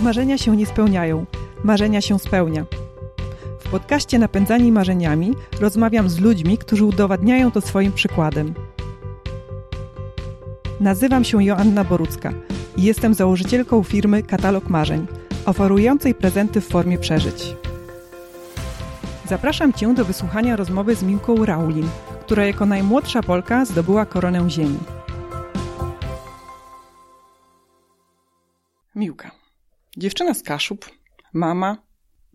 Marzenia się nie spełniają, marzenia się spełnia. W podcaście Napędzani Marzeniami rozmawiam z ludźmi, którzy udowadniają to swoim przykładem. Nazywam się Joanna Borucka i jestem założycielką firmy Katalog Marzeń, oferującej prezenty w formie przeżyć. Zapraszam Cię do wysłuchania rozmowy z Miłką Raulin, która jako najmłodsza Polka zdobyła koronę Ziemi. Miłka. Dziewczyna z Kaszub, mama,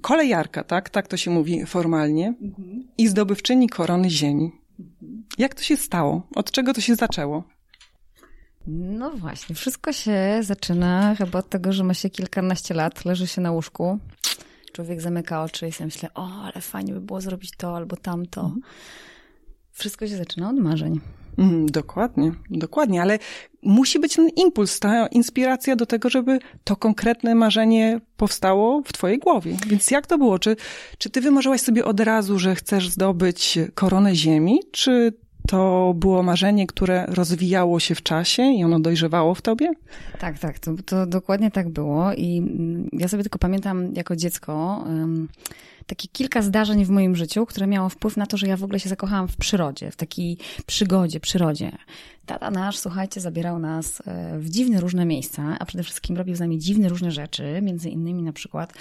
kolejarka, tak? Tak to się mówi formalnie. Mhm. I zdobywczyni korony Ziemi. Mhm. Jak to się stało? Od czego to się zaczęło? No właśnie, wszystko się zaczyna chyba od tego, że ma się kilkanaście lat, leży się na łóżku, człowiek zamyka oczy i sobie myślę, o, ale fajnie by było zrobić to albo tamto. Mhm. Wszystko się zaczyna od marzeń. Mm, dokładnie, dokładnie, ale musi być ten impuls, ta inspiracja do tego, żeby to konkretne marzenie powstało w twojej głowie. Więc jak to było? Czy, czy ty wymarzyłaś sobie od razu, że chcesz zdobyć koronę ziemi, czy to było marzenie, które rozwijało się w czasie i ono dojrzewało w tobie? Tak, tak, to, to dokładnie tak było i mm, ja sobie tylko pamiętam jako dziecko um, takie kilka zdarzeń w moim życiu, które miało wpływ na to, że ja w ogóle się zakochałam w przyrodzie, w takiej przygodzie, przyrodzie. Tata nasz, słuchajcie, zabierał nas e, w dziwne różne miejsca, a przede wszystkim robił z nami dziwne różne rzeczy, między innymi na przykład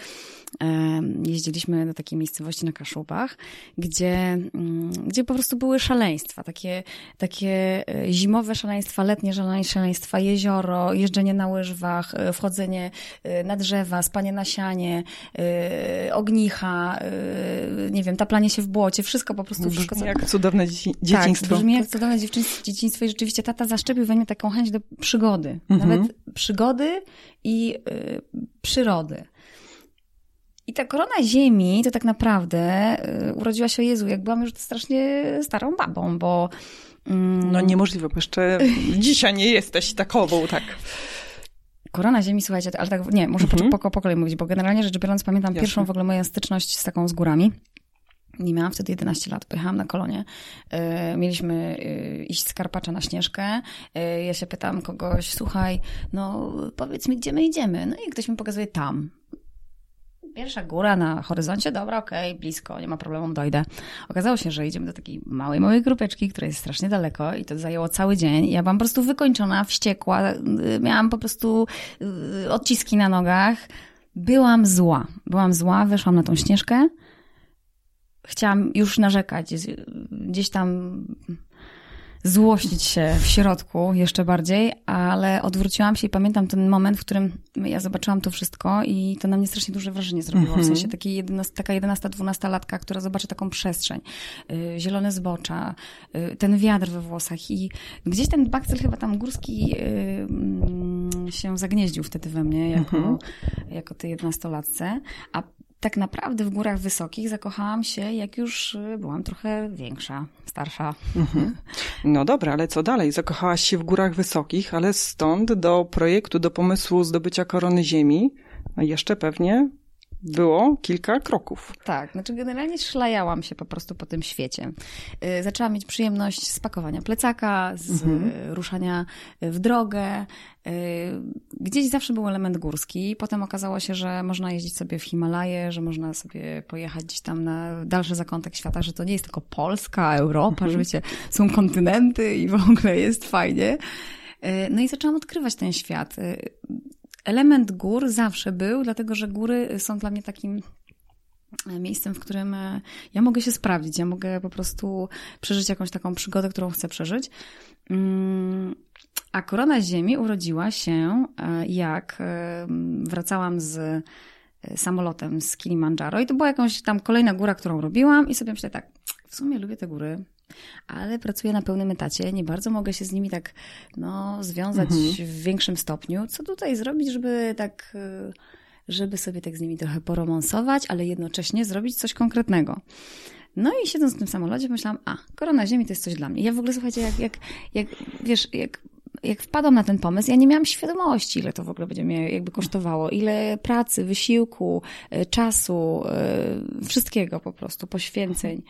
jeździliśmy do takiej miejscowości na Kaszubach, gdzie, mm, gdzie po prostu były szaleństwa, takie, takie e, zimowe szaleństwa, letnie szaleństwa, jezioro, jeżdżenie na łyżwach, e, wchodzenie e, na drzewa, spanie na sianie, ognicha, nie wiem, taplanie się w błocie, wszystko po prostu. Wszystko, co... jak cudowne dzieciństwo. Tak, brzmi jak cudowne dzieciństwo i rzeczywiście tata zaszczepił we mnie taką chęć do przygody. Mhm. Nawet przygody i y, przyrody. I ta korona ziemi to tak naprawdę y, urodziła się o Jezu, jak byłam już strasznie starą babą, bo... Mm, no niemożliwe, bo jeszcze dzisiaj nie jesteś takową, tak. Korona Ziemi, słuchajcie, ale tak, nie, muszę mhm. po, po kolei mówić, bo generalnie rzecz biorąc pamiętam Jasne. pierwszą w ogóle moją styczność z taką z górami. Nie miałam wtedy 11 lat, pojechałam na kolonie. Y, mieliśmy y, iść z Karpacza na Śnieżkę. ja się pytam kogoś, słuchaj, no powiedz mi, gdzie my idziemy. No i ktoś mi pokazuje tam. Pierwsza góra na horyzoncie, dobra, okej, okay, blisko, nie ma problemu, dojdę. Okazało się, że idziemy do takiej małej, małej grupeczki, która jest strasznie daleko i to zajęło cały dzień. Ja byłam po prostu wykończona, wściekła, y, miałam po prostu y, odciski na nogach. Byłam zła. Byłam zła, weszłam na tą ścieżkę. Chciałam już narzekać. Gdzieś tam złościć się w środku jeszcze bardziej, ale odwróciłam się i pamiętam ten moment, w którym ja zobaczyłam to wszystko i to na mnie strasznie duże wrażenie zrobiło. Mm -hmm. W mhm. sensie takiej 11, taka 11-12 latka, która zobaczy taką przestrzeń, yy, zielone zbocza, yy, ten wiatr we włosach i gdzieś ten bakcyl chyba tam górski yy, się zagnieździł wtedy we mnie jako, mm -hmm. jako tej 11-latce, a tak naprawdę w górach wysokich zakochałam się, jak już y, byłam trochę większa, starsza. Mhm. No dobra, ale co dalej? Zakochałaś się w górach wysokich, ale stąd do projektu, do pomysłu zdobycia korony ziemi, no jeszcze pewnie było kilka kroków. Tak, znaczy generalnie szlajałam się po prostu po tym świecie. Y, zaczęłam mieć przyjemność z pakowania plecaka, z mhm. ruszania w drogę. Y, gdzieś zawsze był element górski. Potem okazało się, że można jeździć sobie w Himalaje, że można sobie pojechać gdzieś tam na dalszy zakątek świata, że to nie jest tylko Polska, Europa, mhm. że wiecie, są kontynenty i w ogóle jest fajnie. Y, no i zaczęłam odkrywać ten świat element gór zawsze był, dlatego że góry są dla mnie takim e, miejscem, w którym e, ja mogę się sprawdzić, ja mogę po prostu przeżyć jakąś taką przygodę, którą chcę przeżyć. Mm, a Korona Ziemi urodziła się, e, jak wracałam z samolotem z Kilimandżaro i to była jakąś tam kolejna góra, którą robiłam i sobie myślę tak, w sumie lubię te góry, ale pracuję na pełnym etacie, nie bardzo mogę się z nimi tak no, związać mhm. w większym stopniu. Co tutaj zrobić, żeby tak, y, żeby sobie tak z nimi trochę poromansować, ale jednocześnie zrobić coś konkretnego. No i siedząc w tym samolocie myślałam, a, korona ziemi to jest coś dla mnie. Ja w ogóle, słuchajcie, jak, jak, jak wiesz, jak jak wpadłam na ten pomysł, ja nie miałam świadomości, ile to w ogóle będzie mnie jakby kosztowało, ile pracy, wysiłku, y, czasu, y, wszystkiego po prostu, poświęceń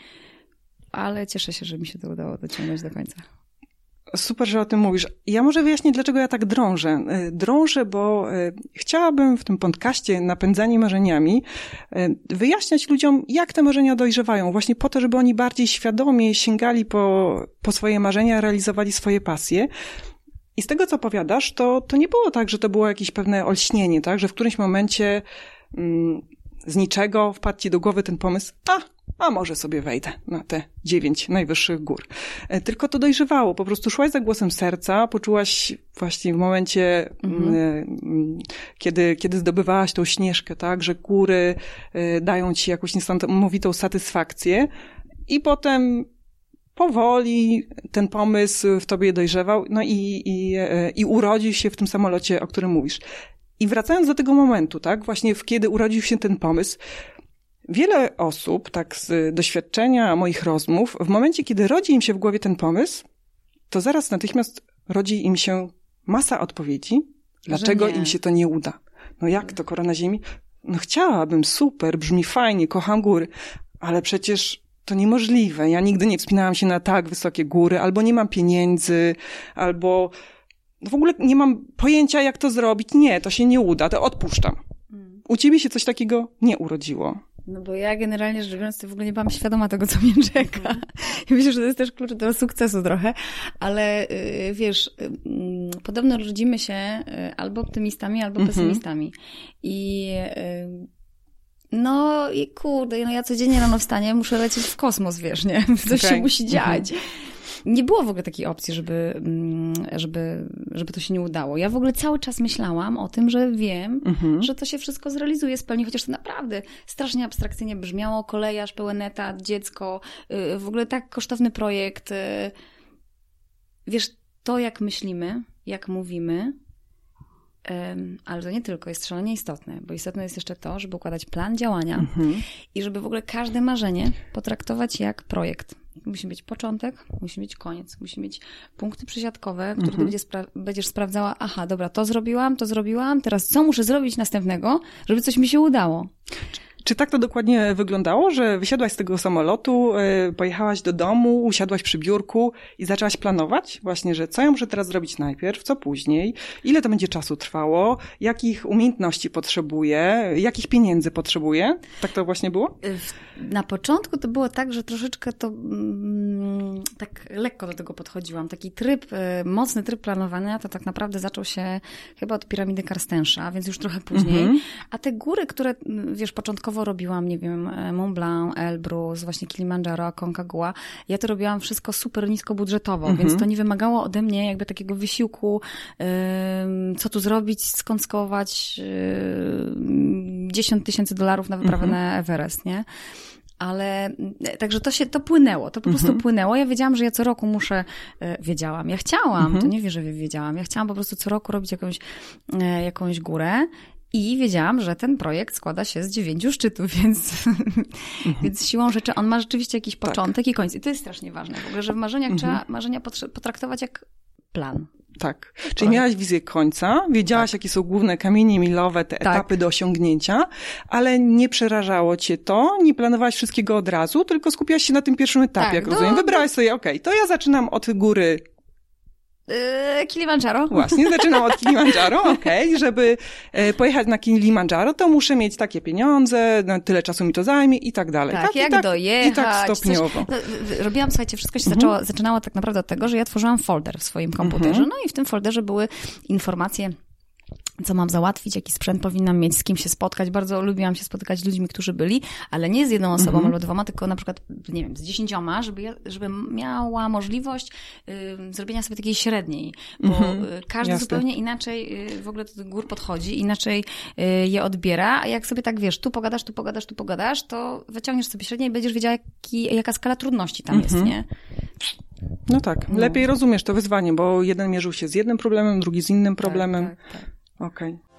ale cieszę się, że mi się to udało dociągnąć do końca. super, że o tym mówisz. Ja może wyjaśnię, dlaczego ja tak drążę. E, drążę, bo e, chciałabym w tym podcaście Napędzanie Marzeniami e, wyjaśniać ludziom, jak te marzenia dojrzewają. Właśnie po to, żeby oni bardziej świadomie sięgali po, po swoje marzenia, realizowali swoje pasje. I z tego, co powiadasz, to, to nie było tak, że to było jakieś pewne olśnienie, tak? Że w którymś momencie mm, z niczego wpadł ci do głowy ten pomysł, a, a może sobie wejdę na te dziewięć najwyższych gór. E, tylko to dojrzewało, po prostu szłaś za głosem serca, poczułaś właśnie w momencie, mhm. Mm, kiedy, kiedy zdobywałaś tą śnieżkę, tak, że góry e, dają ci jakąś niesamowitą satysfakcję i potem powoli ten pomysł w tobie dojrzewał, no i, i, e, i urodził się w tym samolocie, o którym mówisz. I wracając do tego momentu, tak, właśnie w kiedy urodził się ten pomysł, wiele osób, tak z doświadczenia moich rozmów, w momencie, kiedy rodzi im się w głowie ten pomysł, to zaraz natychmiast rodzi im się masa odpowiedzi, dlaczego im się to nie uda. No jak to, korona ziemi? No chciałabym, super, brzmi fajnie, kocham góry, ale przecież to niemożliwe. Ja nigdy nie wspinałam się na tak wysokie góry, albo nie mam pieniędzy, albo w ogóle nie mam pojęcia, jak to zrobić. Nie, to się nie uda, to odpuszczam. Mm. U ciebie się coś takiego nie urodziło. No bo ja generalnie rzecz biorąc, w ogóle nie byłam świadoma tego, co mnie czeka. Mhm. I myślę, że to jest też klucz do sukcesu trochę, ale y, wiesz, y, podobno rodzimy się y, albo optymistami, albo mhm. pesymistami. I no i kurde, no ja codziennie rano wstanie, muszę lecieć w kosmos, wiesz, nie? Coś okay. się musi dziać. Mhm. Nie było w ogóle takiej opcji, żeby, mm, żeby, żeby to się nie udało. Ja w ogóle cały czas myślałam o tym, że wiem, mhm. że to się wszystko zrealizuje, spełni, chociaż to naprawdę strasznie abstrakcyjnie brzmiało. Kolejarz, pełen etat, dziecko, y, w ogóle tak kosztowny projekt. Y. Wiesz, to jak myślimy, jak mówimy, ale to nie tylko, jest szalenie istotne, bo istotne jest jeszcze to, żeby układać plan działania mhm. i żeby w ogóle każde marzenie potraktować jak projekt. Musi być początek, musi mieć koniec, musi mieć punkty przesiadkowe, które mhm. będzie spra będziesz sprawdzała, aha, dobra, to zrobiłam, to zrobiłam, teraz co muszę zrobić następnego, żeby coś mi się udało. Czy tak to dokładnie wyglądało, że wysiadłaś z tego samolotu, e, pojechałaś do domu, usiadłaś przy biurku i zaczęłaś planować właśnie, że co ja muszę teraz zrobić najpierw, co później, ile to będzie czasu trwało, jakich umiejętności potrzebuję, jakich pieniędzy potrzebuję? Tak to właśnie było? Na początku to było tak, że troszeczkę to mm, tak lekko do tego podchodziłam. Taki tryb, e, mocny tryb planowania to tak naprawdę zaczął się chyba od piramidy Karstensza, więc już trochę później. Mhm. A te góry, które wiesz, początkowo początkowo robiłam, nie wiem, e, Mont Blanc, Elbrus, właśnie Kilimanjaro, Aconcagua. Ja to robiłem wszystko super niskobudżetowo, mhm. więc to nie wymagało ode mnie jakby takiego wysiłku, co tu zrobić, skąd skować 10 tysięcy dolarów na wyprawę mhm. na Everest, nie? ale e, także to się, to płynęło, to po prostu mhm. płynęło. Ja wiedziałam, że ja co roku muszę, e, wiedziałam, ja chciałam, mhm. to nie wiem, że wiedziałam, ja chciałam po prostu co roku robić jakąś, jakąś górę i wiedziałam, że ten projekt składa się z dziewięciu szczytów, więc, mhm. więc siłą rzeczy on ma rzeczywiście jakiś tak. początek tak. i koniec. I to jest strasznie ważne w ogóle, że w marzeniach mhm. trzeba marzenia potraktować jak plan. Tak. Czyli Projekt. miałaś wizję końca, wiedziałaś, tak. jakie są główne kamienie milowe, te tak. etapy do osiągnięcia, ale nie przerażało cię to, nie planowałaś wszystkiego od razu, tylko skupiałaś się na tym pierwszym etapie, tak, jak do, rozumiem. Wybrałaś do... sobie, okej, okay, to ja zaczynam od góry Kilimandżaro. Właśnie, zaczynam od Kilimandżaro, okej. Okay. Żeby e, pojechać na Kilimandżaro, to muszę mieć takie pieniądze, no, tyle czasu mi to zajmie i tak dalej. Tak, tak jak i tak, dojechać. I tak stopniowo. Coś, no, robiłam, słuchajcie, wszystko się mhm. zaczęło, zaczynało tak naprawdę od tego, że ja tworzyłam folder w swoim komputerze, mhm. no i w tym folderze były informacje co mam załatwić, jaki sprzęt powinnam mieć, z kim się spotkać. Bardzo lubiłam się spotykać z ludźmi, którzy byli, ale nie z jedną osobą -hmm. albo dwoma, tylko na przykład, nie wiem, z dziesięcioma, żeby, ja, żeby miała możliwość y, zrobienia sobie takiej średniej, bo mm -hmm. każdy Jasne. zupełnie inaczej y, w ogóle do gór podchodzi, inaczej y, je odbiera, a jak sobie tak wiesz, tu pogadasz, tu pogadasz, tu pogadasz, to wyciągniesz sobie średniej i będziesz wiedziała, jaki, jaka skala trudności tam -hmm. jest, mhm. nie? No tak, no. lepiej rozumiesz to wyzwanie, bo jeden mierzył się z jednym problemem, drugi z innym tak, problemem. Tak, tak, tak. Okej. Okay.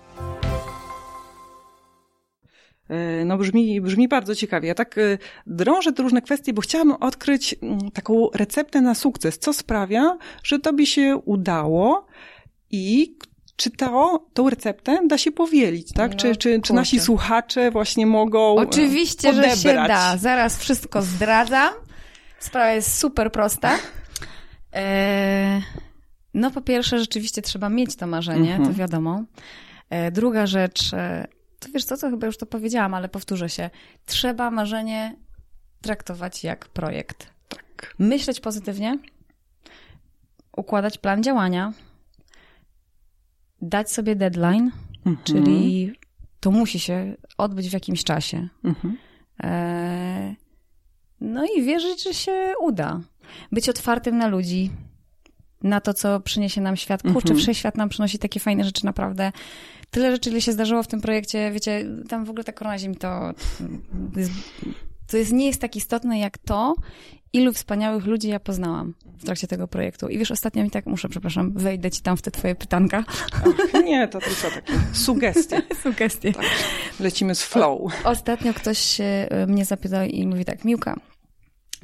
No brzmi, brzmi bardzo ciekawie. Ja tak e, drążę te różne kwestie, bo chciałam odkryć mm, taką receptę na sukces. Co sprawia, że tobie się udało i czy to, tą receptę da się powielić, tak? No, czy, czy, czy nasi słuchacze właśnie mogą e, Oczywiście, odebrać? że się da. Zaraz wszystko zdradzam. Sprawa jest super prosta. Eee No po pierwsze, rzeczywiście trzeba mieć to marzenie, Mhm. to wiadomo. E, Druga rzecz, e, to wiesz co, co chyba już to powiedziałam, ale powtórzę się. Trzeba marzenie traktować jak projekt. Tak. Myśleć pozytywnie, układać plan działania, dać sobie deadline, Mhm. czyli to musi się odbyć w jakimś czasie. Mhm. E, No i wierzyć, że się uda. Być otwartym na ludzi, na to, co przyniesie nam świat. Kurczę, Mhm. wszechświat nam przynosi takie fajne rzeczy, naprawdę. Tyle rzeczy, ile się zdarzyło w tym projekcie, wiecie, tam w ogóle ta korona ziemi to, to, jest, to jest, nie jest tak istotne jak to, ilu wspaniałych ludzi ja poznałam w trakcie tego projektu. I wiesz, ostatnio mi tak, muszę, przepraszam, wejdę ci tam w te twoje pytanka. Ach, nie, to tylko takie sugestie. Sugestie. Tak. Lecimy z flow. Ostatnio ktoś y, mnie zapytał i mówi tak, Miłka,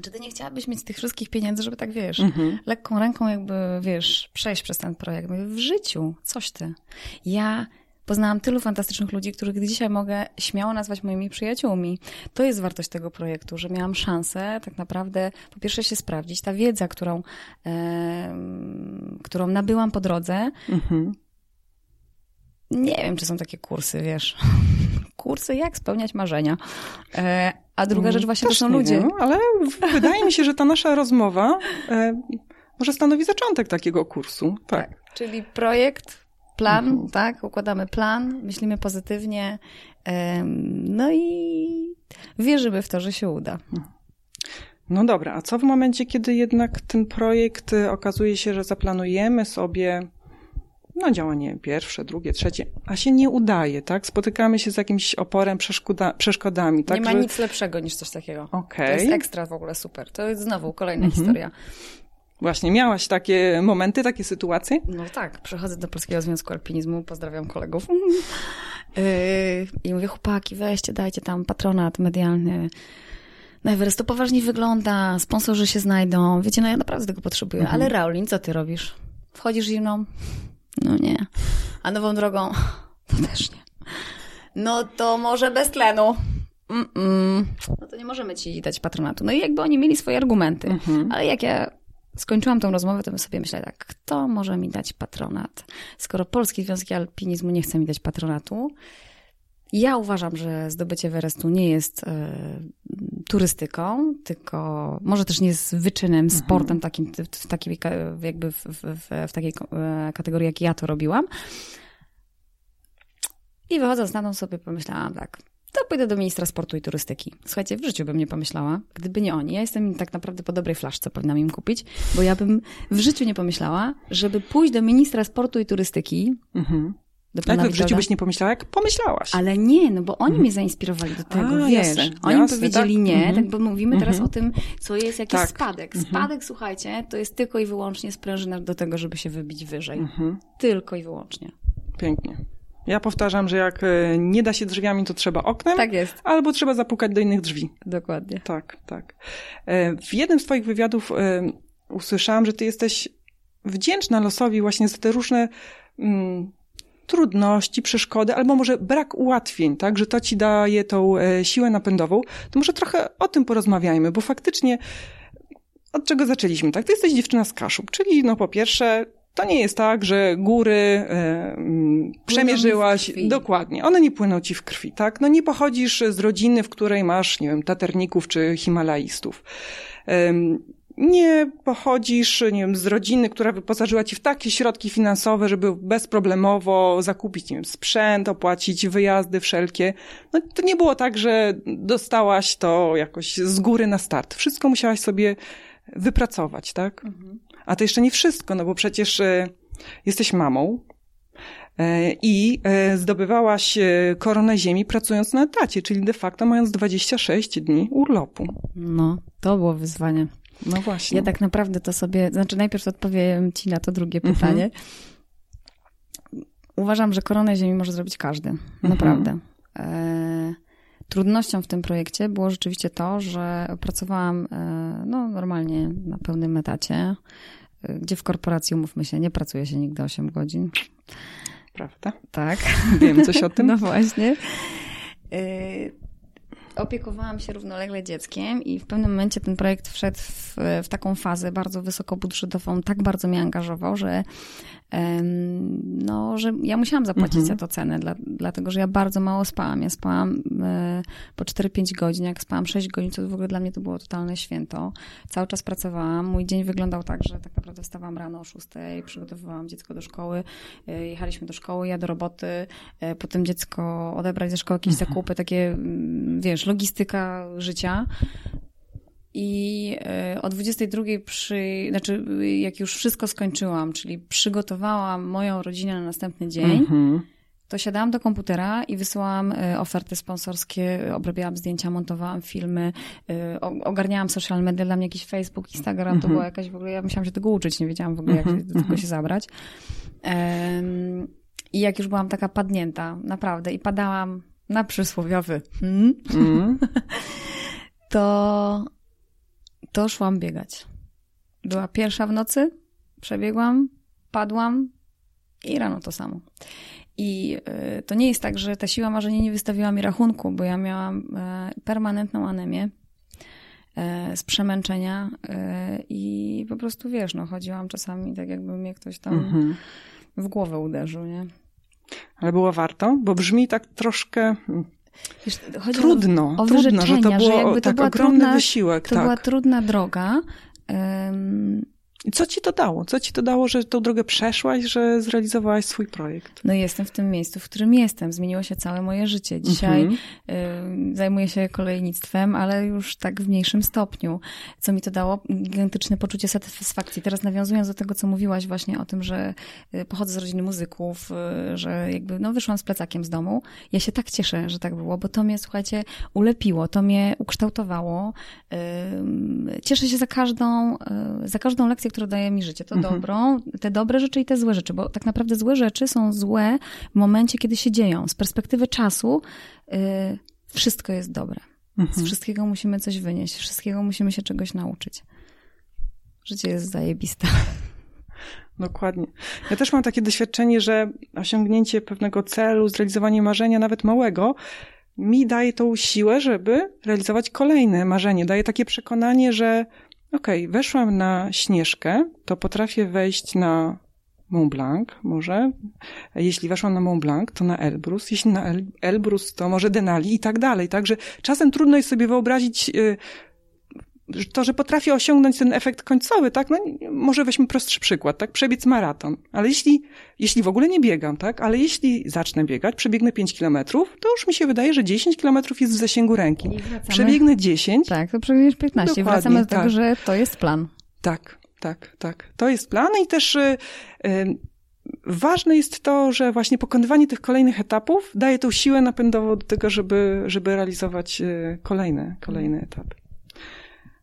czy ty nie chciałabyś mieć tych wszystkich pieniędzy, żeby tak, wiesz, Mhm. lekką ręką jakby, wiesz, przejść przez ten projekt? Mówię, w życiu, coś ty. Ja poznałam tylu fantastycznych ludzi, których dzisiaj mogę śmiało nazwać moimi przyjaciółmi. To jest wartość tego projektu, że miałam szansę tak naprawdę po pierwsze się sprawdzić. Ta wiedza, którą, em, którą nabyłam po drodze, Mhm. nie wiem, czy są takie kursy, wiesz. Kursy, jak spełniać marzenia. E, a druga rzecz właśnie Też to są ludzie. Wiem, ale wydaje mi się, że ta nasza rozmowa e, może stanowi zaczątek takiego kursu. Tak. Czyli projekt, plan, Mhm. tak? Układamy plan, myślimy pozytywnie. em, no i wierzymy w to, że się uda. No dobra, a co w momencie, kiedy jednak ten projekt e, okazuje się, że zaplanujemy sobie no działanie pierwsze, drugie, trzecie, a się nie udaje, tak? Spotykamy się z jakimś oporem, przeszkoda, przeszkodami, tak? nie ma że- nic lepszego niż coś takiego. To Okej. jest ekstra w ogóle super. To jest znowu kolejna Mhm. historia. Właśnie, miałaś takie momenty, takie sytuacje? No tak, przychodzę do Polskiego Związku Alpinizmu, pozdrawiam kolegów. Yy, I mówię, chłopaki, weźcie, dajcie tam patronat medialny. Na Everest to poważnie wygląda, sponsorzy się znajdą. Wiecie, no ja naprawdę tego potrzebuję. Ale Raulin, co ty robisz? Wchodzisz zimną? No nie. A nową drogą? To też nie. No to może bez tlenu. Mm-mm. No to nie możemy ci dać patronatu. No i jakby oni mieli swoje argumenty. Mhm. Ale jak ja skończyłam tą rozmowę, to sobie myślała tak, kto może mi dać patronat? Skoro Polski Związek Alpinizmu nie chce mi dać patronatu, ja uważam, że zdobycie Everestu nie jest e, turystyką, tylko może też nie jest wyczynem, sportem takim, w, takiej, jakby w, w, w, w takiej e, kategorii, jak ja to robiłam. I wychodząc na tą sobie pomyślałam tak, to pójdę do ministra sportu i turystyki. Słuchajcie, w życiu bym nie pomyślała, gdyby nie oni. Ja jestem tak naprawdę po dobrej flaszce, powinnam im kupić, bo ja bym w życiu nie pomyślała, żeby pójść do ministra sportu i turystyki, Mhm. Jak w życiu byś nie pomyślała, jak pomyślałaś? Ale nie, no bo oni mnie zainspirowali do tego, A, wiesz. jasne, oni jasne, powiedzieli tak. nie, Mhm. tak bo mówimy teraz Mhm. o tym, co jest jakiś Tak. spadek. Mhm. Spadek, słuchajcie, to jest tylko i wyłącznie sprężyna do tego, żeby się wybić wyżej. Mhm. Tylko i wyłącznie. Pięknie. Ja powtarzam, że jak e, nie da się drzwiami, to trzeba oknem, Tak jest, albo trzeba zapukać do innych drzwi. dokładnie. Tak, tak. E, W jednym z Twoich wywiadów e, usłyszałam, że Ty jesteś wdzięczna losowi właśnie za te różne mm, trudności, przeszkody, albo może brak ułatwień, tak, że to Ci daje tą e, siłę napędową. To może trochę o tym porozmawiajmy, bo faktycznie od czego zaczęliśmy, tak? Ty jesteś dziewczyna z Kaszub, czyli no po pierwsze to nie jest tak, że góry e, przemierzyłaś. Dokładnie. One nie płyną ci w krwi, tak? No nie pochodzisz z rodziny, w której masz, nie wiem, taterników czy himalajstów. Em, nie pochodzisz, nie wiem, z rodziny, która wyposażyła ci w takie środki finansowe, żeby bezproblemowo zakupić, nie wiem, sprzęt, opłacić wyjazdy wszelkie. No to nie było tak, że dostałaś to jakoś z góry na start. Wszystko musiałaś sobie wypracować, tak? A to jeszcze nie wszystko, no bo przecież e, jesteś mamą e, i e, zdobywałaś koronę ziemi pracując na etacie, czyli de facto mając 26 dni urlopu. No, to było wyzwanie. No właśnie. Ja tak naprawdę to sobie, znaczy najpierw odpowiem ci na to drugie Mhm. pytanie. Uważam, że koronę ziemi może zrobić każdy. Mhm. Naprawdę. E, trudnością w tym projekcie było rzeczywiście to, że pracowałam e, no, normalnie na pełnym etacie, e, gdzie w korporacji, umówmy się, nie pracuje się nigdy 8 godzin. Prawda? Tak. Wiem coś o tym. No właśnie. Opiekowałam się równolegle dzieckiem i w pewnym momencie ten projekt wszedł w, w taką fazę bardzo wysokobudżetową, tak bardzo mnie angażował, że no, że ja musiałam zapłacić mhm. za to cenę, dla, dlatego że ja bardzo mało spałam. Ja spałam e, po 4-5 godzin, jak spałam 6 godzin, to w ogóle dla mnie to było totalne święto. Cały czas pracowałam, mój dzień wyglądał tak, że tak naprawdę wstawałam rano o 6, przygotowywałam dziecko do szkoły, e, jechaliśmy do szkoły, ja do roboty, e, potem dziecko odebrać ze szkoły, jakieś mhm. zakupy, takie, mm, wiesz, logistyka życia. I e, o 22 przy, znaczy jak już wszystko skończyłam, czyli przygotowałam moją rodzinę na następny dzień, mm-hmm. to siadałam do komputera i wysyłałam e, oferty sponsorskie, obrabiałam zdjęcia, montowałam filmy, e, ogarniałam social media, dla mnie jakiś Facebook, Instagram, to mhm. była jakaś w ogóle, ja musiałam się tego uczyć, nie wiedziałam w ogóle jak mm-hmm. do tego się zabrać. I jak już byłam taka padnięta, naprawdę, i padałam na przysłowiowy hmm? mm. to to szłam biegać. Była pierwsza w nocy, przebiegłam, padłam i rano to samo. I y, to nie jest tak, że ta siła marzenia nie wystawiła mi rachunku, bo ja miałam y, permanentną anemię y, z przemęczenia i po prostu wiesz, no chodziłam czasami tak jakby mnie ktoś tam mhm. w głowę uderzył, nie? Ale było warto, bo brzmi tak troszkę Wiesz, trudno, o, o trudno, że to było że tak to ogromny trudna, wysiłek. To tak. była trudna droga. I co ci to dało? Co ci to dało, że tą drogę przeszłaś, że zrealizowałaś swój projekt? No jestem w tym miejscu, w którym jestem. Zmieniło się całe moje życie. Dzisiaj mhm. y, zajmuję się kolejnictwem, ale już tak w mniejszym stopniu. Co mi to dało? Gigantyczne poczucie satysfakcji. Teraz nawiązując do tego, co mówiłaś właśnie o tym, że y, pochodzę z rodziny muzyków, y, że jakby no wyszłam z plecakiem z domu. Ja się tak cieszę, że tak było, bo to mnie, słuchajcie, ulepiło, to mnie ukształtowało. Y, cieszę się za każdą, y, za każdą lekcję, która daje mi życie. To mhm. dobrą, te dobre rzeczy i te złe rzeczy, bo tak naprawdę złe rzeczy są złe w momencie, kiedy się dzieją. Z perspektywy czasu yy, wszystko jest dobre. Mhm. Z wszystkiego musimy coś wynieść, z wszystkiego musimy się czegoś nauczyć. Życie jest zajebiste. Dokładnie. Ja też mam takie doświadczenie, że osiągnięcie pewnego celu, zrealizowanie marzenia, nawet małego, mi daje tą siłę, żeby realizować kolejne marzenie. Daje takie przekonanie, że Okej, okay, weszłam na Śnieżkę, to potrafię wejść na Mont Blanc może. Jeśli weszłam na Mont Blanc, to na Elbrus. Jeśli na Elbrus, to może Denali i tak dalej. Także czasem trudno jest sobie wyobrazić y, to, że potrafię osiągnąć ten efekt końcowy, tak? No, może weźmy prostszy przykład, tak? Przebiec maraton. Ale jeśli, jeśli w ogóle nie biegam, tak? Ale jeśli zacznę biegać, przebiegnę 5 kilometrów, to już mi się wydaje, że 10 kilometrów jest w zasięgu ręki. Przebiegnę 10. Tak, to przebiegniesz 15. Dokładnie, Wracamy do tego, tak. że to jest plan. Tak, tak, tak. To jest plan i też y, y, ważne jest to, że właśnie pokonywanie tych kolejnych etapów daje tą siłę napędową do tego, żeby, żeby realizować y, kolejne, kolejne etapy.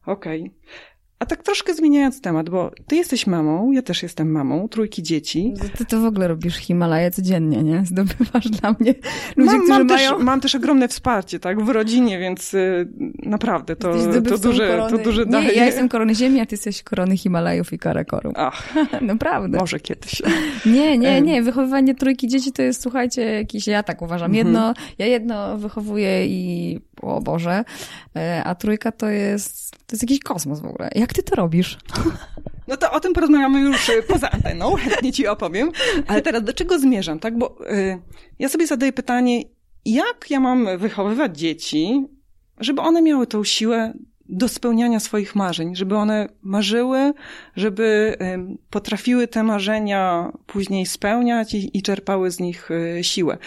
Okej. Okay. A tak troszkę zmieniając temat, bo ty jesteś mamą, ja też jestem mamą, trójki dzieci. Ty to w ogóle robisz Himalaję codziennie, nie? Zdobywasz dla mnie ludzi, mam, mam mają... Też, mam też ogromne wsparcie, tak, w rodzinie, więc y, naprawdę to, to, duże, korony... to duże daje. Nie, ja jestem korony ziemi, a ty jesteś korony Himalajów i Karakorum. Ach, naprawdę. Może kiedyś. Nie, nie, nie, wychowywanie trójki dzieci to jest, słuchajcie, jakiś, ja tak uważam, jedno, mhm. ja jedno wychowuję i, o Boże, a trójka to jest, to jest jakiś kosmos w ogóle. Jak ty to robisz? No to o tym porozmawiamy już y, poza anteną, chętnie ci opowiem. Ale teraz do czego zmierzam, tak? Bo y, ja sobie zadaję pytanie, jak ja mam wychowywać dzieci, żeby one miały tą siłę do spełniania swoich marzeń, żeby one marzyły, żeby potrafiły te marzenia później spełniać i, i czerpały z nich siłę.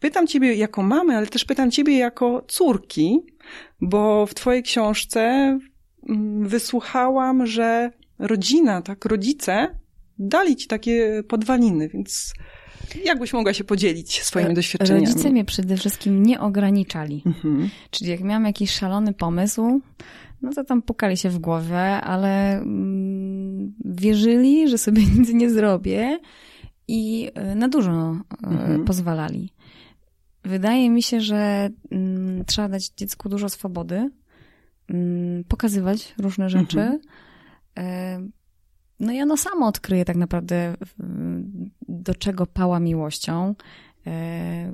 Pytam ciebie jako mamy, ale też pytam ciebie jako córki, bo w twojej książce Mm, wysłuchałam, że rodzina, tak, rodzice dali ci takie podwaliny, więc jakbyś mogła się podzielić swoimi doświadczeniami? Rodzice mnie przede wszystkim nie ograniczali. Mhm. Czyli jak miałam jakiś szalony pomysł, no to tam pukali się w głowę, ale mm, wierzyli, że sobie nic nie zrobię i e, na dużo e, mhm. pozwalali. Wydaje mi się, że mm, trzeba dać dziecku dużo swobody, Mm, pokazywać różne rzeczy. Mhm. E, no i ono samo odkryje tak naprawdę, do czego pała miłością. E,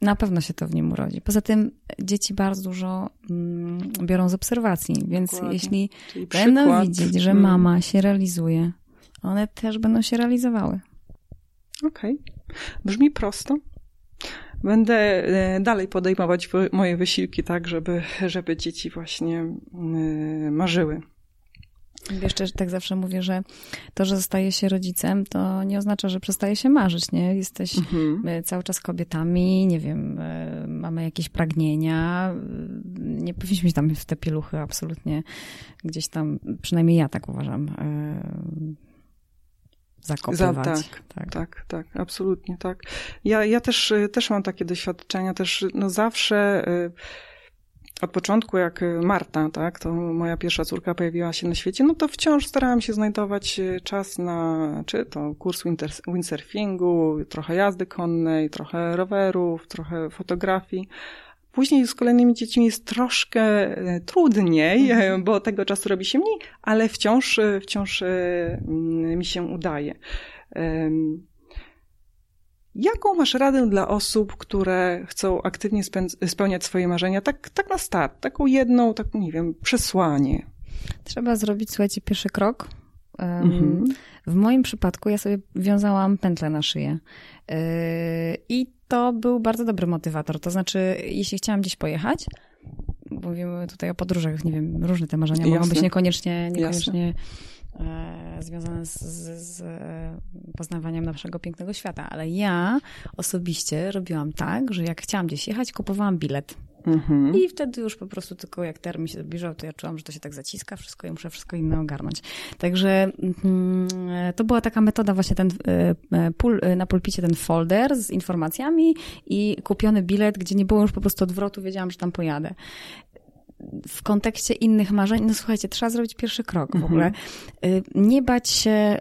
na pewno się to w nim urodzi. Poza tym dzieci bardzo dużo mm, biorą z obserwacji, więc Dokładnie. jeśli Czyli będą przykład. widzieć, że Mm. mama się realizuje, one też będą się realizowały. Okej. Brzmi prosto. Będę e, dalej podejmować moje wysiłki tak, żeby, żeby dzieci właśnie e, marzyły. Jeszcze tak zawsze mówię, że to, że zostaje się rodzicem, to nie oznacza, że przestaje się marzyć, nie? Jesteś Mhm. my cały czas kobietami, nie wiem, e, mamy jakieś pragnienia. e, Nie powinniśmy tam w te pieluchy absolutnie gdzieś tam, przynajmniej ja tak uważam, e, zakopywać. Za- tak, Tak, tak, absolutnie tak. Ja, ja też, też mam takie doświadczenia, też no zawsze y, od początku, jak Marta, tak, to moja pierwsza córka pojawiła się na świecie, no to wciąż starałam się znajdować y, czas na, czy to kurs windsurfingu, trochę jazdy konnej, trochę rowerów, trochę fotografii. Później z kolejnymi dziećmi jest troszkę e, trudniej, e, bo tego czasu robi się mniej, ale wciąż, e, wciąż mm, mi się udaje. Jaką masz radę dla osób, które chcą aktywnie spełniać swoje marzenia? Tak, tak na start, taką jedną, tak nie wiem, przesłanie. Trzeba zrobić, słuchajcie, pierwszy krok. Mhm. W moim przypadku ja sobie wiązałam pętlę na szyję. Yy, I to był bardzo dobry motywator. To znaczy, jeśli chciałam gdzieś pojechać, mówimy tutaj o podróżach, nie wiem, różne te marzenia mogą Jasne. być niekoniecznie, niekoniecznie e, związane z, z, z e, poznawaniem naszego pięknego świata, ale ja osobiście robiłam tak, że jak chciałam gdzieś jechać, kupowałam bilet. Mhm. I wtedy już po prostu tylko jak termin się zbliżał, to ja czułam, że to się tak zaciska wszystko i muszę wszystko inne ogarnąć. Także mm, to była taka metoda właśnie ten e, e, pul, e, na pulpicie ten folder z informacjami i kupiony bilet, gdzie nie było już po prostu odwrotu, wiedziałam, że tam pojadę. W kontekście innych marzeń, no słuchajcie, trzeba zrobić pierwszy krok w Mhm. ogóle. Y, Nie bać się,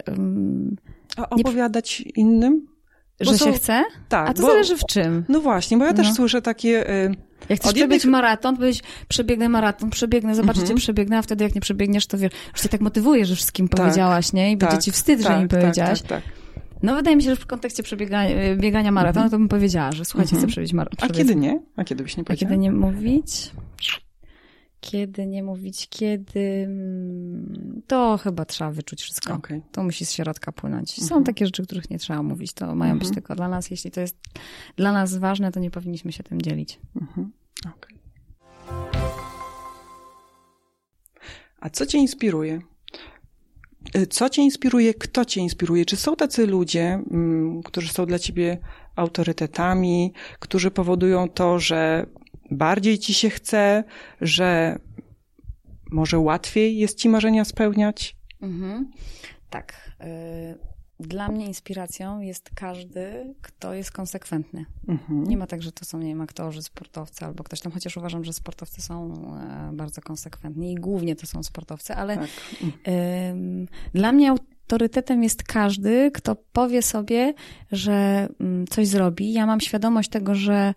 A opowiadać innym? Bo że są- się chce, Tak. a to bo- zależy w czym. No właśnie, bo ja też No. słyszę takie... y, Jak chcesz jednych- przebiec maraton, powiedz, przebiegnę maraton, przebiegnę, zobaczycie, Mhm. przebiegnę, a wtedy jak nie przebiegniesz, to wiesz, już cię tak motywuje, że wszystkim Tak, powiedziałaś, nie? I będzie tak, ci wstyd, że tak, im tak, powiedziałaś. Tak, tak, No wydaje mi się, że w kontekście przebiegania, biegania maratonu, to bym powiedziała, że słuchajcie, Mhm. chcę przebiec maraton. A kiedy nie? A kiedy byś nie A powiedziała? kiedy nie mówić? Kiedy nie mówić? Kiedy... mm, To chyba trzeba wyczuć wszystko. Okej. To musi z środka płynąć. Są Mhm. takie rzeczy, których nie trzeba mówić. To mają być Mhm. tylko dla nas. Jeśli to jest dla nas ważne, to nie powinniśmy się tym dzielić. Mhm. Okej. A co cię inspiruje? Y, Co cię inspiruje? Kto cię inspiruje? Czy są tacy ludzie, mm, którzy są dla ciebie autorytetami, którzy powodują to, że bardziej ci się chce, że może łatwiej jest ci marzenia spełniać? Mhm. Tak. y, Dla mnie inspiracją jest każdy, kto jest konsekwentny. Mhm. Nie ma tak, że to są, nie wiem, aktorzy, sportowcy albo ktoś tam, chociaż uważam, że sportowcy są e, bardzo konsekwentni i głównie to są sportowcy, ale Tak. ym, dla mnie autorytetem jest każdy, kto powie sobie, że ym, coś zrobi. Ja mam świadomość tego, że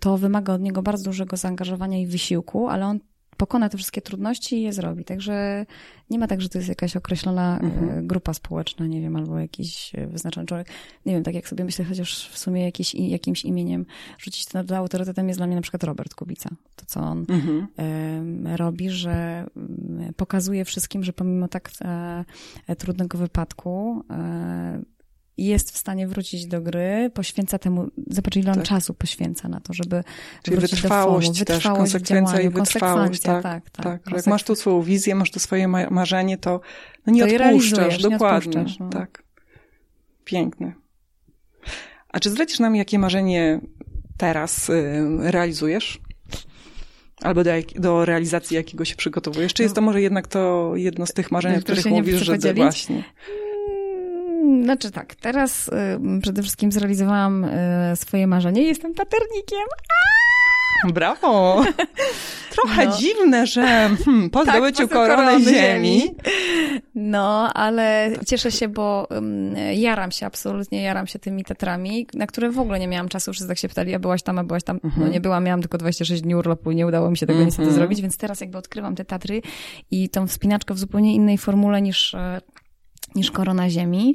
to wymaga od niego bardzo dużego zaangażowania i wysiłku, ale on pokona te wszystkie trudności i je zrobi. Także nie ma tak, że to jest jakaś określona Mhm. e, grupa społeczna, nie wiem, albo jakiś e, wyznaczony człowiek. Nie wiem, tak jak sobie myślę, chociaż w sumie jakieś, i- jakimś imieniem rzucić to na autorytetem jest dla mnie na przykład Robert Kubica. To, co on Mhm. robi, że mm, pokazuje wszystkim, że pomimo tak e, trudnego wypadku jest w stanie wrócić do gry, poświęca temu, zobacz ile on Tak. czasu poświęca na to, żeby Czyli wrócić wytrwałość do formu. też, wytrwałość w konsekwencja i wytrwałość, tak, tak, tak. Tak, jak masz tu swoją wizję, masz tu swoje ma- marzenie, to no nie To odpuszczasz. realizujesz, nie dokładnie. odpuszczasz, no. Tak. Piękne. A czy zdradzisz nam, jakie marzenie teraz y, realizujesz? Albo do, do realizacji jakiego się przygotowujesz? Czy jest to może jednak to jedno z tych marzeń, o których mówisz, że właśnie. Mm, Znaczy tak, teraz y, przede wszystkim zrealizowałam y, swoje marzenie. Jestem paternikiem. Brawo! Trochę No. dziwne, że hmm, po Tak, zdobyciu korony ziemi. ziemi. No, ale cieszę się, bo um, jaram się, absolutnie jaram się tymi tetrami, na które w ogóle nie miałam czasu. Wszyscy tak się pytali, a byłaś tam, a byłaś tam. Mhm. No nie byłam, miałam tylko 26 dni urlopu i nie udało mi się tego Mhm. niestety zrobić, więc teraz jakby odkrywam te Tatry i tą wspinaczkę w zupełnie innej formule niż, e, niż korona ziemi.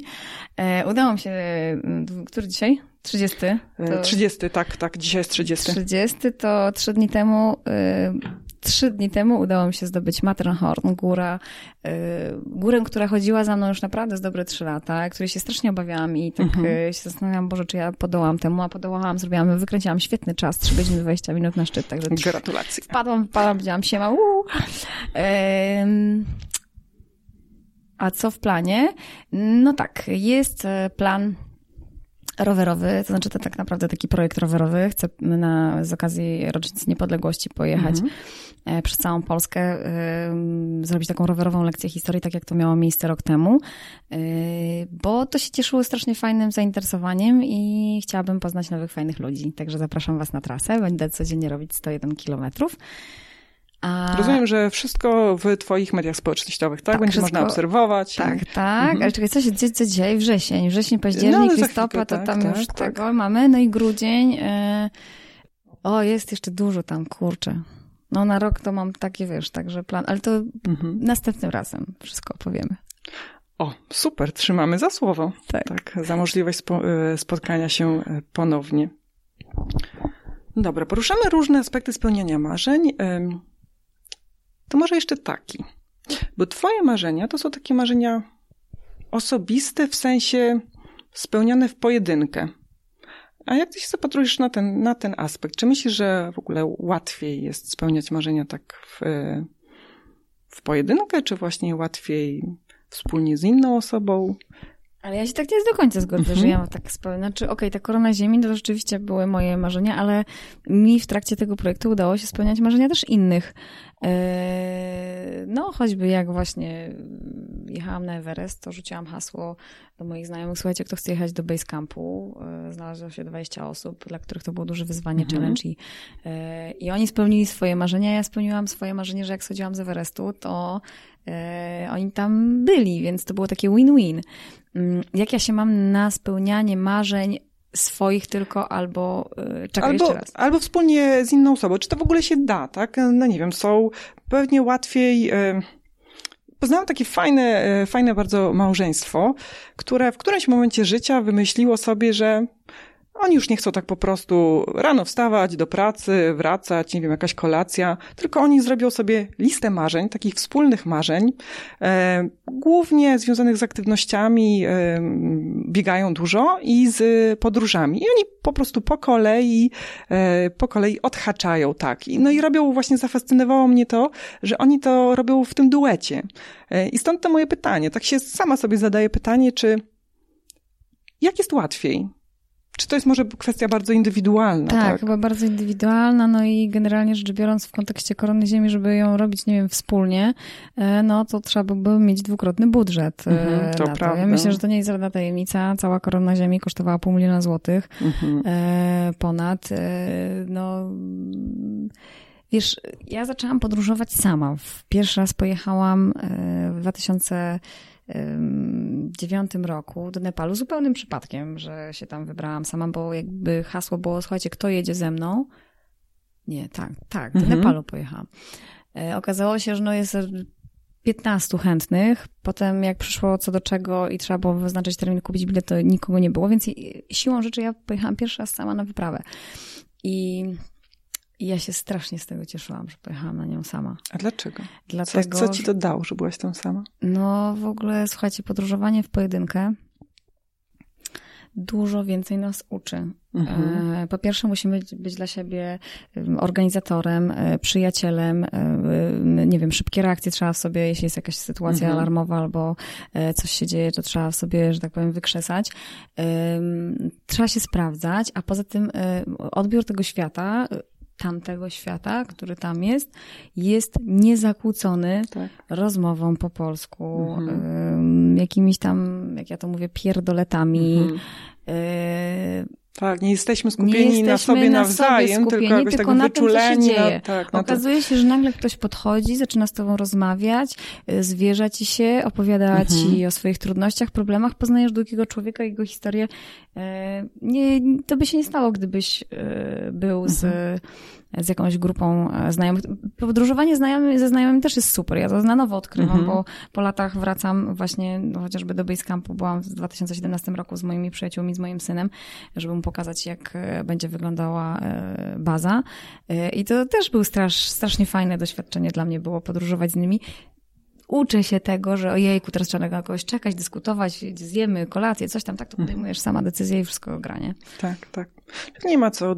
E, udało mi się, mm, który dzisiaj? 30. To... 30, tak, tak, dzisiaj jest 30. 30 to trzy dni temu, trzy dni temu udało mi się zdobyć Matterhorn, góra, górę, która chodziła za mną już naprawdę z dobre trzy lata, której się strasznie obawiałam i tak mhm. się zastanawiałam, Boże, czy ja podołam temu, a podołałam, zrobiłam, wykręciłam świetny czas, 3 godziny 20 minut na szczyt, także Gratulacje. Wpadłam, wpadłam, powiedziałam siema, uuu. A co w planie? No tak, jest e, plan rowerowy, to znaczy to tak naprawdę taki projekt rowerowy. Chcę na, z okazji rocznicy niepodległości pojechać mhm. E, przez całą Polskę, y, zrobić taką rowerową lekcję historii, tak jak to miało miejsce rok temu, y, bo to się cieszyło strasznie fajnym zainteresowaniem i chciałabym poznać nowych, fajnych ludzi. Także zapraszam Was na trasę. Będę codziennie robić 101 kilometrów. A... Rozumiem, że wszystko w twoich mediach społecznościowych, tak? tak Będzie wszystko... można obserwować. Tak, i... tak. Mhm. Ale czekaj, co się dzieje co dzisiaj? Wrzesień, wrzesień, październik, no, listopad, to tak, tam tak, już tak. tego mamy. No i grudzień. Yy... O, jest jeszcze dużo tam, kurczę. No na rok to mam takie, wiesz, także plan, ale to mhm. następnym razem wszystko opowiemy. O, super, trzymamy za słowo. Tak. tak za możliwość spo, e, spotkania się e, ponownie. Dobra, poruszamy różne aspekty spełniania marzeń to może jeszcze taki. Bo twoje marzenia to są takie marzenia osobiste, w sensie spełnione w pojedynkę. A jak ty się zapatrujesz na ten, na ten aspekt? Czy myślisz, że w ogóle łatwiej jest spełniać marzenia tak w, w pojedynkę, czy właśnie łatwiej wspólnie z inną osobą? Ale ja się tak nie do końca zgodzę, mm -hmm. że ja tak spełnię. Znaczy, okej, okay, ta korona ziemi to rzeczywiście były moje marzenia, ale mi w trakcie tego projektu udało się spełniać marzenia też innych. Eee, no, choćby jak właśnie jechałam na Everest, to rzuciłam hasło do moich znajomych, słuchajcie, kto chce jechać do base campu, eee, znalazło się 20 osób, dla których to było duże wyzwanie, mhm. challenge i, eee, i oni spełnili swoje marzenia, ja spełniłam swoje marzenie, że jak schodziłam z Everestu, to oni tam byli, więc to było takie win-win. Mm, jak ja się mam na spełnianie marzeń swoich tylko, albo yy, czekaj albo, jeszcze raz. Albo wspólnie z inną osobą. Czy to w ogóle się da, tak? No nie wiem, są pewnie łatwiej... Yy... Poznałam takie fajne, fajne bardzo małżeństwo, które w którymś momencie życia wymyśliło sobie, że oni już nie chcą tak po prostu rano wstawać, do pracy, wracać, nie wiem, jakaś kolacja, tylko oni zrobią sobie listę marzeń, takich wspólnych marzeń, e, głównie związanych z aktywnościami, e, biegają dużo i z podróżami. I oni po prostu po kolei, e, po kolei odhaczają, tak. I, no i robią, właśnie zafascynowało mnie to, że oni to robią w tym duecie. E, I stąd to moje pytanie. Tak się sama sobie zadaję pytanie, czy jak jest łatwiej? Czy to jest może kwestia bardzo indywidualna? Tak, tak, chyba bardzo indywidualna, no i generalnie rzecz biorąc w kontekście Korony Ziemi, żeby ją robić, nie wiem, wspólnie, e, no to trzeba by mieć dwukrotny budżet e, mhm, to prawda. to. Ja myślę, że to nie jest żadna tajemnica. Cała Korona Ziemi kosztowała pół miliona złotych mhm. E, ponad. No... Wiesz, ja zaczęłam podróżować sama. Pierwszy raz pojechałam w 2000 dziewiątym roku do Nepalu zupełnym przypadkiem, że się tam wybrałam sama, bo jakby hasło było, słuchajcie, kto jedzie ze mną? Nie, tak, tak, do mhm. Nepalu pojechałam. E, okazało się, że no jest 15 chętnych. Potem jak przyszło co do czego i trzeba było wyznaczyć termin, kupić bilet, to nikogo nie było, więc siłą rzeczy ja pojechałam pierwszy raz sama na wyprawę. I i ja się strasznie z tego cieszyłam, że pojechałam na nią sama. A dlaczego? Dlatego, co, co ci to dało, że byłaś tam sama? No w ogóle, słuchajcie, podróżowanie w pojedynkę dużo więcej nas uczy. Mhm. E, po pierwsze, musimy być, dla siebie organizatorem, e, przyjacielem. E, nie wiem, szybkie reakcje trzeba w sobie, jeśli jest jakaś sytuacja mhm. alarmowa albo coś się dzieje, to trzeba w sobie, że tak powiem, wykrzesać. Trzeba się sprawdzać, a poza tym odbiór tego świata tamtego świata, który tam jest, jest niezakłócony tak. rozmową po polsku, mhm. y, jakimiś tam, jak ja to mówię, pierdoletami. Mhm. Y, tak, nie jesteśmy skupieni nie jesteśmy na sobie na nawzajem, sobie tylko jakoś tylko tak na wyczuleni. Tym, co się dzieje. Na, tak, Okazuje się, że nagle ktoś podchodzi, zaczyna z tobą rozmawiać, y, zwierza ci się, opowiada mhm. ci o swoich trudnościach, problemach, poznajesz drugiego człowieka, jego historię. Nie, to by się nie stało, gdybyś był z mhm z jakąś grupą e, znajomych. Podróżowanie znajomy, ze znajomymi też jest super. Ja to na nowo odkrywam, mhm. bo po latach wracam właśnie no, chociażby do Basecampu. Byłam w 2017 roku z moimi przyjaciółmi, z moim synem, żeby mu pokazać, jak e, będzie wyglądała e, baza. I to też był strasz, strasznie fajne doświadczenie dla mnie było podróżować z nimi uczę się tego, że ojejku, teraz trzeba na kogoś czekać, dyskutować, zjemy kolację, coś tam, tak to podejmujesz sama decyzję i wszystko granie. Tak, tak. Nie ma co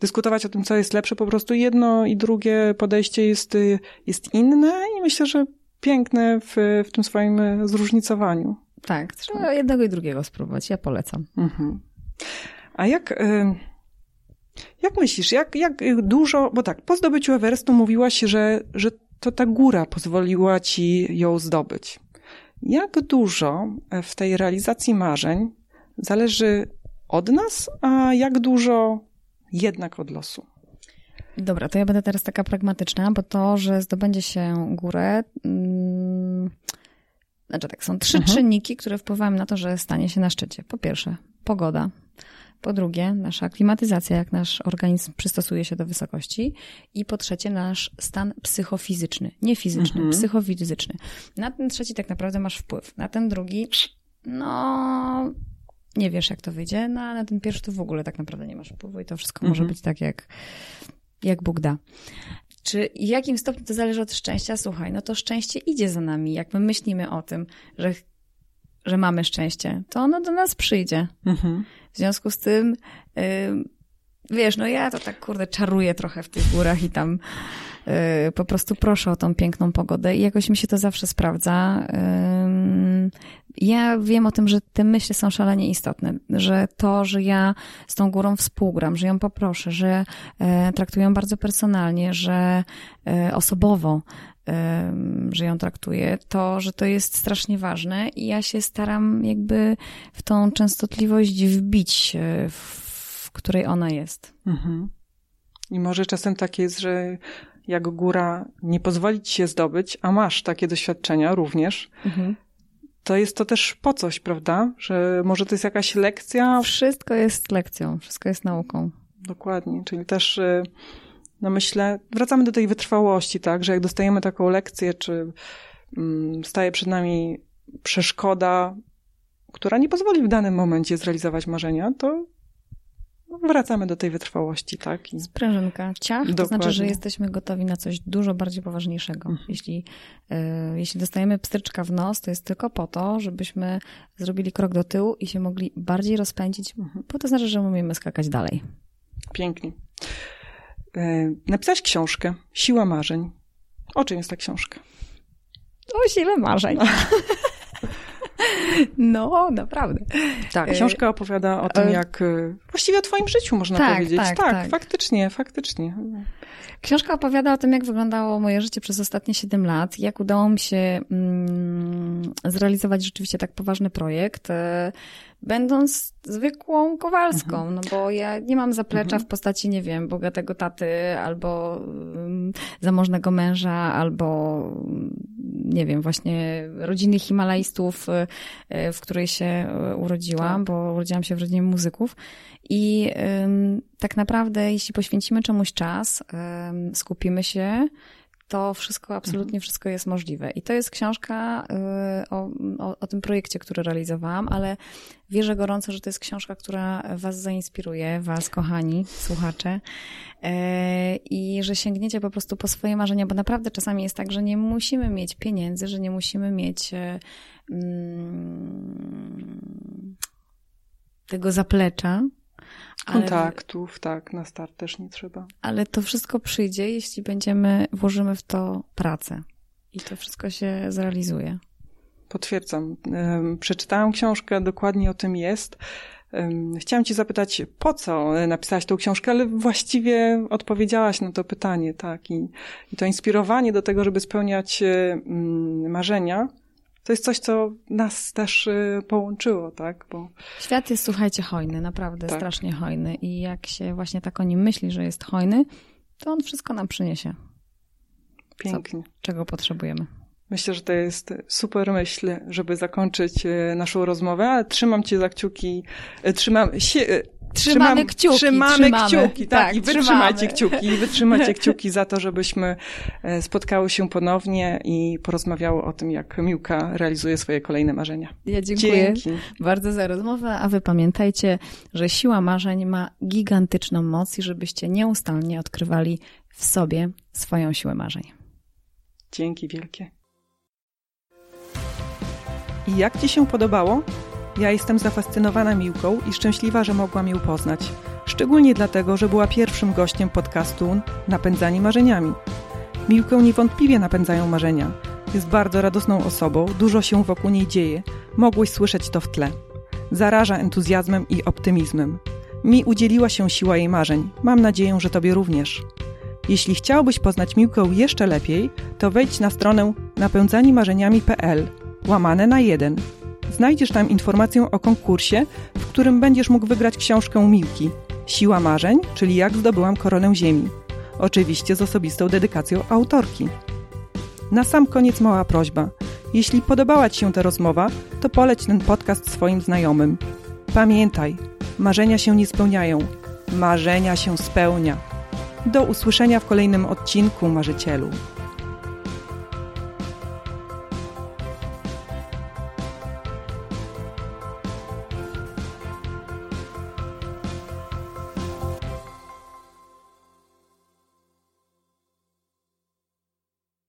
dyskutować o tym, co jest lepsze, po prostu jedno i drugie podejście jest, jest inne i myślę, że piękne w, w tym swoim zróżnicowaniu. Tak, trzeba jednego i drugiego spróbować, ja polecam. Mhm. A jak... E, jak myślisz, jak, jak dużo, bo tak, po zdobyciu Everestu mówiłaś, że, że to ta góra pozwoliła ci ją zdobyć. Jak dużo w tej realizacji marzeń zależy od nas, a jak dużo jednak od losu? Dobra, to ja będę teraz taka pragmatyczna, bo to, że zdobędzie się górę. Hmm, znaczy tak, są trzy mhm. czynniki, które wpływają na to, że stanie się na szczycie. Po pierwsze, pogoda. Po drugie, nasza klimatyzacja, jak nasz organizm przystosuje się do wysokości. I po trzecie, nasz stan psychofizyczny. Nie fizyczny, mhm. psychofizyczny. Na ten trzeci tak naprawdę masz wpływ. Na ten drugi, no, nie wiesz, jak to wyjdzie, no ale na ten pierwszy to w ogóle tak naprawdę nie masz wpływu i to wszystko mhm. może być tak, jak, jak Bóg da. Czy w jakim stopniu to zależy od szczęścia? Słuchaj, no to szczęście idzie za nami. Jak my myślimy o tym, że że mamy szczęście, to ono do nas przyjdzie. Mhm. W związku z tym, yy, wiesz, no ja to tak kurde czaruję trochę w tych górach i tam yy, po prostu proszę o tą piękną pogodę i jakoś mi się to zawsze sprawdza. Yy, ja wiem o tym, że te myśli są szalenie istotne, że to, że ja z tą górą współgram, że ją poproszę, że e, traktuję ją bardzo personalnie, że e, osobowo, że ją traktuję, to, że to jest strasznie ważne i ja się staram jakby w tą częstotliwość wbić, e, w której ona jest. Mhm. I może czasem tak jest, że jak góra nie pozwoli ci się zdobyć, a masz takie doświadczenia również, mhm. to jest to też po coś, prawda? Że może to jest jakaś lekcja? Wszystko jest lekcją, wszystko jest nauką. Dokładnie, czyli też e, no myślę, wracamy do tej wytrwałości, tak, że jak dostajemy taką lekcję, czy um, staje przed nami przeszkoda, która nie pozwoli w danym momencie zrealizować marzenia, to wracamy do tej wytrwałości, tak? I... Sprężynka, ciach, Dokładnie. to znaczy, że jesteśmy gotowi na coś dużo bardziej poważniejszego. Mhm. Jeśli, y, jeśli dostajemy pstryczka w nos, to jest tylko po to, żebyśmy zrobili krok do tyłu i się mogli bardziej rozpędzić, mhm. bo to znaczy, że umiemy skakać dalej. Pięknie. E, napisać książkę Siła marzeń. O czym jest ta książka? O sile marzeń. No, naprawdę. Tak, e, książka opowiada o tym, e, jak właściwie o twoim życiu, można tak, powiedzieć. Tak, tak, tak, faktycznie, faktycznie. Książka opowiada o tym, jak wyglądało moje życie przez ostatnie 7 lat, jak udało mi się mm, zrealizować rzeczywiście tak poważny projekt będąc zwykłą Kowalską, mhm. no bo ja nie mam zaplecza mhm. w postaci, nie wiem, bogatego taty, albo um, zamożnego męża, albo nie wiem, właśnie rodziny Himalajstów, y, w której się y, urodziłam, tak. bo urodziłam się w rodzinie muzyków. I tak naprawdę, jeśli poświęcimy czemuś czas, skupimy się, to wszystko, absolutnie mhm. wszystko jest możliwe. I to jest książka y, o, o, o, tym projekcie, który realizowałam, ale wierzę gorąco, że to jest książka, która Was zainspiruje, Was, kochani słuchacze, y, i że sięgniecie po prostu po swoje marzenia, bo naprawdę czasami jest tak, że nie musimy mieć pieniędzy, że nie musimy mieć y, mm, tego zaplecza, Kontaktów, ale, tak, na start też nie trzeba. Ale to wszystko przyjdzie, jeśli będziemy, włożymy w to pracę. I to wszystko się zrealizuje. Potwierdzam. Przeczytałam książkę, dokładnie o tym jest. Chciałam Ci zapytać, po co napisałaś tą książkę, ale właściwie odpowiedziałaś na to pytanie, tak. I, i to inspirowanie do tego, żeby spełniać marzenia, to jest coś, co nas też y, połączyło, tak? Bo... Świat jest, słuchajcie, hojny, naprawdę tak. strasznie hojny. I jak się właśnie tak o nim myśli, że jest hojny, to on wszystko nam przyniesie. Pięknie. Co, czego potrzebujemy. Myślę, że to jest super myśl, żeby zakończyć y, naszą rozmowę, ale trzymam cię za kciuki, y, trzymam się, Trzymamy kciuki. Trzymamy, trzymamy. kciuki, tak, Tak, i wytrzymajcie kciuki, i wytrzymajcie kciuki za to, żebyśmy e, spotkały się ponownie i porozmawiały o tym, jak Miłka realizuje swoje kolejne marzenia. Ja dziękuję Dzięki. bardzo za rozmowę, a wy pamiętajcie, że siła marzeń ma gigantyczną moc i żebyście nieustannie odkrywali w sobie swoją siłę marzeń. Dzięki wielkie. I jak Ci się podobało? Ja jestem zafascynowana Miłką i szczęśliwa, że mogłam ją poznać. Szczególnie dlatego, że była pierwszym gościem podcastu Napędzani Marzeniami. Miłkę niewątpliwie napędzają marzenia. Jest bardzo radosną osobą, dużo się wokół niej dzieje. Mogłeś słyszeć to w tle. Zaraża entuzjazmem i optymizmem. Mi udzieliła się siła jej marzeń. Mam nadzieję, że Tobie również. Jeśli chciałbyś poznać Miłkę jeszcze lepiej, to wejdź na stronę napędzanimarzeniami.pl łamane na jeden. Znajdziesz tam informację o konkursie, w którym będziesz mógł wygrać książkę Miłki Siła marzeń, czyli jak zdobyłam koronę ziemi. Oczywiście z osobistą dedykacją autorki. Na sam koniec mała prośba. Jeśli podobała Ci się ta rozmowa, to poleć ten podcast swoim znajomym. Pamiętaj, marzenia się nie spełniają, marzenia się spełnia. Do usłyszenia w kolejnym odcinku, marzycielu.